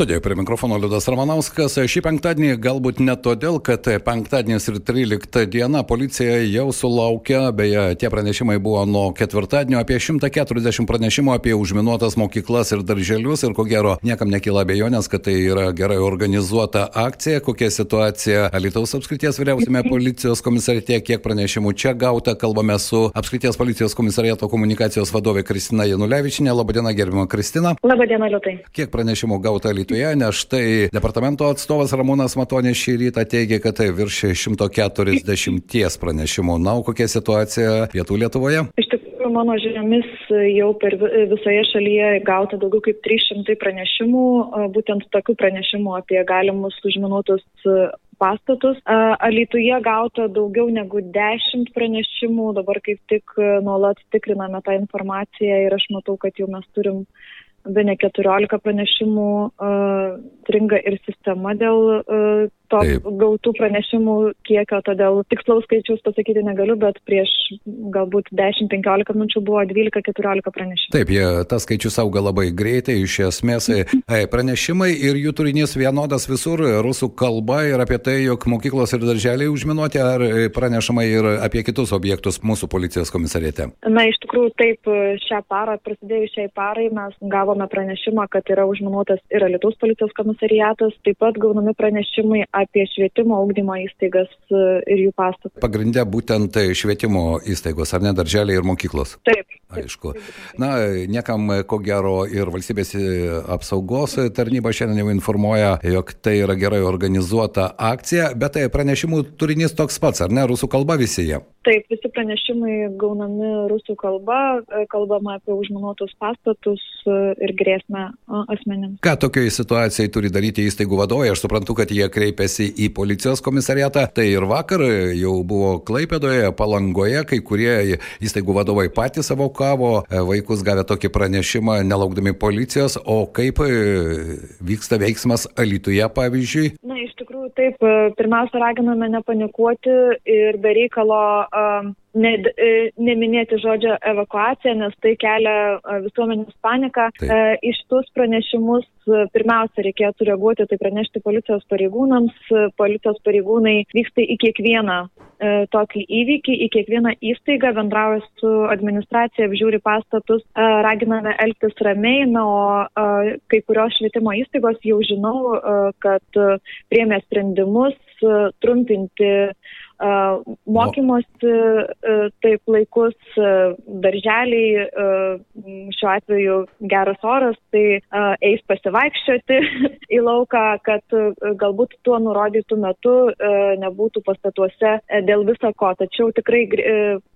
Studijoje prie mikrofono Liudas Ramanauskas. Šį penktadienį galbūt ne todėl, kad penktadienis ir 13 diena policija jau sulaukia, beje, tie pranešimai buvo nuo ketvirtadienio apie 140 pranešimų apie užminuotas mokyklas ir darželius ir ko gero niekam nekyla abejonės, kad tai yra gerai organizuota akcija. Kokia situacija Alitaus apskrities vyriausiame policijos komisariate, kiek pranešimų čia gauta, kalbame su apskrities policijos komisariato komunikacijos vadovė Kristina Janulevičinė. Labadiena, gerbima Kristina. Labadiena, Liutai. Kiek pranešimų gauta Alitaus? Alytuje, nes štai departamento atstovas Ramūnas Matonė šį rytą teigia, kad tai virš 140 pranešimų. Na, o kokia situacija pietų Lietuvoje? Iš tikrųjų, mano žiniomis jau per visoje šalyje gauta daugiau kaip 300 pranešimų, būtent tokių pranešimų apie galimus užminuotus pastatus. Alytuje gauta daugiau negu 10 pranešimų, dabar kaip tik nuolat tikriname tą informaciją ir aš matau, kad jau mes turim be ne 14 pranešimų uh, stringa ir sistema dėl uh, to Taip. gautų pranešimų kiekio, todėl tikslaus skaičiaus pasakyti negaliu, bet prieš galbūt 10-15 minučių buvo 12-14 pranešimų. Taip, jie, tas skaičius auga labai greitai, iš esmės e, pranešimai ir jų turinys vienodas visur, rusų kalba ir apie tai, jog mokyklos ir darželiai užminuoti, ar pranešama ir apie kitus objektus mūsų policijos komisarėte? Na, iš tikrųjų, taip, šią parą, prasidėjus šiai parai, mes gavome pranešimą, kad yra užminuotas ir Lietuvos policijos komisariatas, taip pat gaunami pranešimai apie švietimo augdymo įstaigas e, ir jų pastatus. Pagrindė būtent švietimo įstaigos, ar ne darželiai ir mokyklos? Taip. Aišku. Na, niekam ko gero ir valstybės apsaugos tarnyba šiandien jau informuoja, jog tai yra gerai organizuota akcija, bet tai pranešimų turinys toks pats, ar ne, rusų kalba visi jie? Taip, visi pranešimai gaunami rusų kalba, e, kalbama apie užminuotus pastatus e, ir grėsmę asmenims. Ką tokioje situacijoje turi daryti įstaigų vadovai? Aš suprantu, kad jie kreipiasi į policijos komisariatą. Tai ir vakar jau buvo Klaipėdoje, Palangoje, kai kurie įstaigų vadovai patys savo kavo e, vaikus gavę tokį pranešimą, nelaukdami policijos. O kaip vyksta veiksmas Alituje, pavyzdžiui? Na, taip. Pirmiausia, raginame nepanikuoti ir be reikalo um, ne, e, neminėti žodžio evakuacija, nes tai kelia e, visuomenės paniką. Taip. E, iš tuos pranešimus pirmiausia reikėtų reaguoti, tai pranešti policijos pareigūnams. Policijos pareigūnai vyksta į kiekvieną tokį įvykį, į kiekvieną įstaigą, bendrauja su administracija, apžiūri pastatus, raginame elgtis ramiai, na, o kai kurios švietimo įstaigos jau žinau, kad priemė sprendimus trumpinti mokymosi taip laikus darželiai, šiuo atveju geras oras, tai eis pasivaikščioti į lauką, kad galbūt tuo nurodytų metu nebūtų pastatuose dėl viso ko. Tačiau tikrai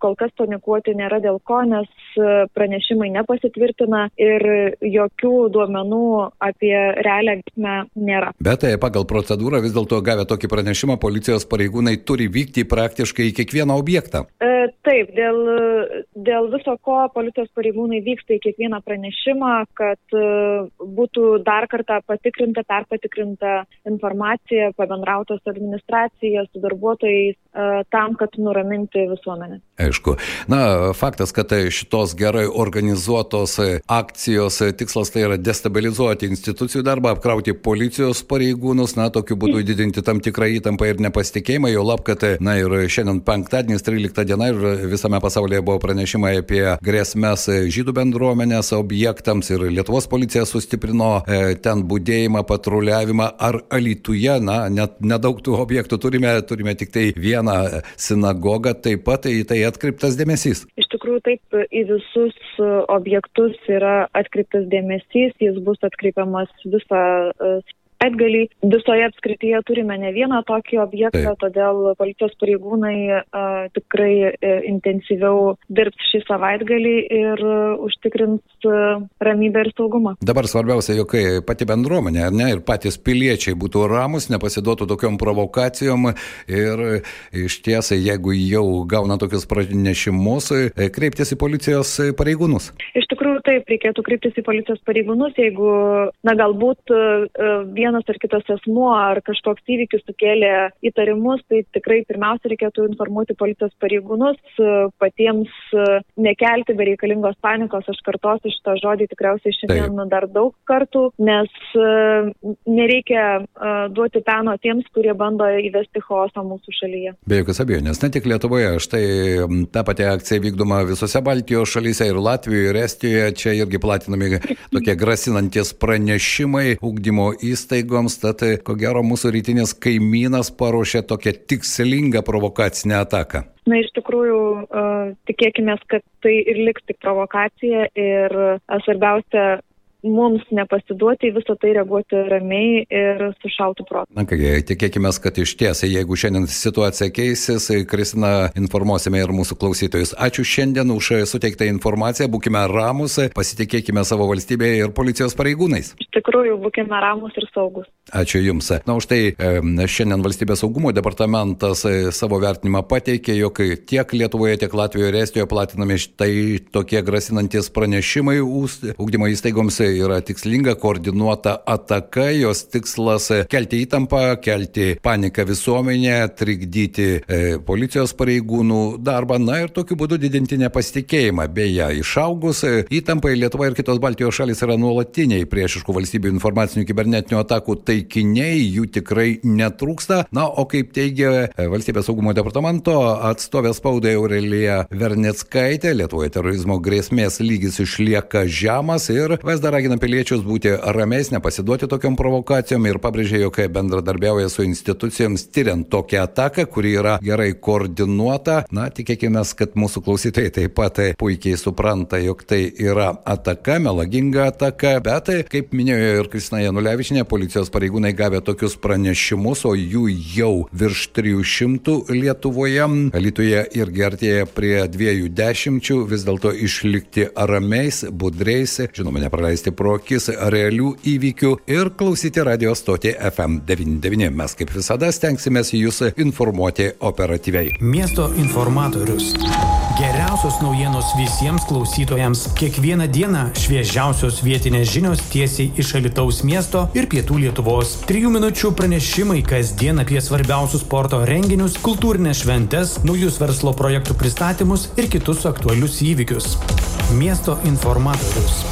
kol kas panikuoti nėra dėl ko, nes pranešimai nepasitvirtina ir jokių duomenų apie realią grėsmę nėra. Bet tai pagal procedūrą vis dėlto gavę tokį pranešimą policijos pareigūnai turi vykti vykti praktiškai į kiekvieną objektą. E, taip, dėl, dėl viso ko policijos pareigūnai vyksta į kiekvieną pranešimą, kad e, būtų dar kartą patikrinta, perpatikrinta informacija, pabendrauta su administracija, su darbuotojais, tam, kad nuraminti visuomenę. Aišku. Na, faktas, kad šitos gerai organizuotos akcijos tikslas tai yra destabilizuoti institucijų darbą, apkrauti policijos pareigūnus, na, tokiu būdu didinti tam tikrą įtampą ir nepasitikėjimą, jau lab, kad Na ir šiandien penktadienis, 13 diena ir visame pasaulyje buvo pranešimai apie grėsmės žydų bendruomenės objektams ir Lietuvos policija sustiprino e, ten būdėjimą, patruliavimą. Ar Alituje, na, net nedaug tų objektų turime, turime tik tai vieną sinagogą, taip pat į tai atkreiptas dėmesys. Iš tikrųjų, taip, į visus objektus yra atkreiptas dėmesys, jis bus atkreipiamas visą savaitgalį. Visoje apskrityje turime ne vieną tokį objektą, Taip. todėl policijos pareigūnai uh, tikrai uh, intensyviau dirbs šį savaitgalį ir uh, užtikrins uh, ramybę ir saugumą. Dabar svarbiausia, jog pati bendruomenė ne, ir patys piliečiai būtų ramus, nepasiduotų tokiom provokacijom ir iš tiesai, jeigu jau gauna tokius pranešimus, kreiptis į policijos pareigūnus. Iš tikrųjų, taip, reikėtų kreiptis į policijos pareigūnus, jeigu, na, galbūt vienas vienas ar kitas asmuo ar kažkoks įvykis sukėlė įtarimus, tai tikrai pirmiausia reikėtų informuoti policijos pareigūnus, patiems nekelti bereikalingos panikos, aš kartosiu šitą žodį tikriausiai šiandien Taip. dar daug kartų, nes e, nereikia e, duoti peno tiems, kurie bando įvesti chaosą mūsų šalyje. Be jokios abejonės, ne tik Lietuvoje, štai ta pati akcija vykdoma visose Baltijos šalyse ir Latvijoje, ir Estijoje, čia irgi platinami tokie grasinantis pranešimai ugdymo įstaigoms įstaigoms, tad ko gero mūsų rytinis kaimynas paruošė tokią tikslingą provokacinę ataką. Na, iš tikrųjų, uh, tikėkime, kad tai ir liks tik provokacija ir uh, svarbiausia mums nepasiduoti, visą tai reaguoti ramiai ir su šaltu protu. Na kągi, tikėkime, kad iš tiesai, jeigu šiandien situacija keisis, Kristina, informuosime ir mūsų klausytojus. Ačiū šiandien už suteiktą informaciją, būkime ramus, pasitikėkime savo valstybėje ir policijos pareigūnais. Iš tikrųjų, būkime ramus ir saugus. Ačiū Jums. Na, už tai šiandien valstybės saugumo departamentas e, savo vertinimą pateikė, jog tiek Lietuvoje, tiek Latvijoje ir Estijoje platinami štai tokie grasinantis pranešimai ūkdymo įstaigoms yra tikslinga, koordinuota ataka, jos tikslas kelti įtampą, kelti paniką visuomenė, trikdyti e, policijos pareigūnų darbą, na ir tokiu būdu didinti nepasitikėjimą. Beje, išaugus e, įtampai Lietuva ir kitos Baltijos šalis yra nuolatiniai priešiškų valstybių informacinių kibernetinių atakų taikiniai, jų tikrai netrūksta. Na, o kaip teigia e, Valstybės saugumo departamento atstovė spaudai Aurelija Vernetskaitė, Lietuvoje terorizmo grėsmės lygis išlieka žemas ir VSD ragina piliečius būti ramiais, nepasiduoti tokiam provokacijom ir pabrėžė, jog bendradarbiauja su institucijoms tyriant tokią ataką, kuri yra gerai koordinuota. Na, tikėkime, kad mūsų klausytojai taip pat puikiai supranta, jog tai yra ataka, melaginga ataka, bet, kaip minėjo ir Kristina Janulevičinė, policijos pareigūnai gavę tokius pranešimus, o jų jau virš 300 Lietuvoje, Lietuvoje irgi artėja prie 20, vis dėlto išlikti ramiais, budreis, žinoma, nepraleisti pro akis realių įvykių ir klausyti radio stotį FM99. Mes kaip visada stengsimės jūs informuoti operatyviai. Miesto informatorius. Geriausios naujienos visiems klausytojams. Kiekvieną dieną šviežiausios vietinės žinios tiesiai iš Alitaus miesto ir pietų Lietuvos. Trijų minučių pranešimai kasdien apie svarbiausius sporto renginius, kultūrinės šventes, naujus verslo projektų pristatymus ir kitus aktualius įvykius. Miesto informatorius.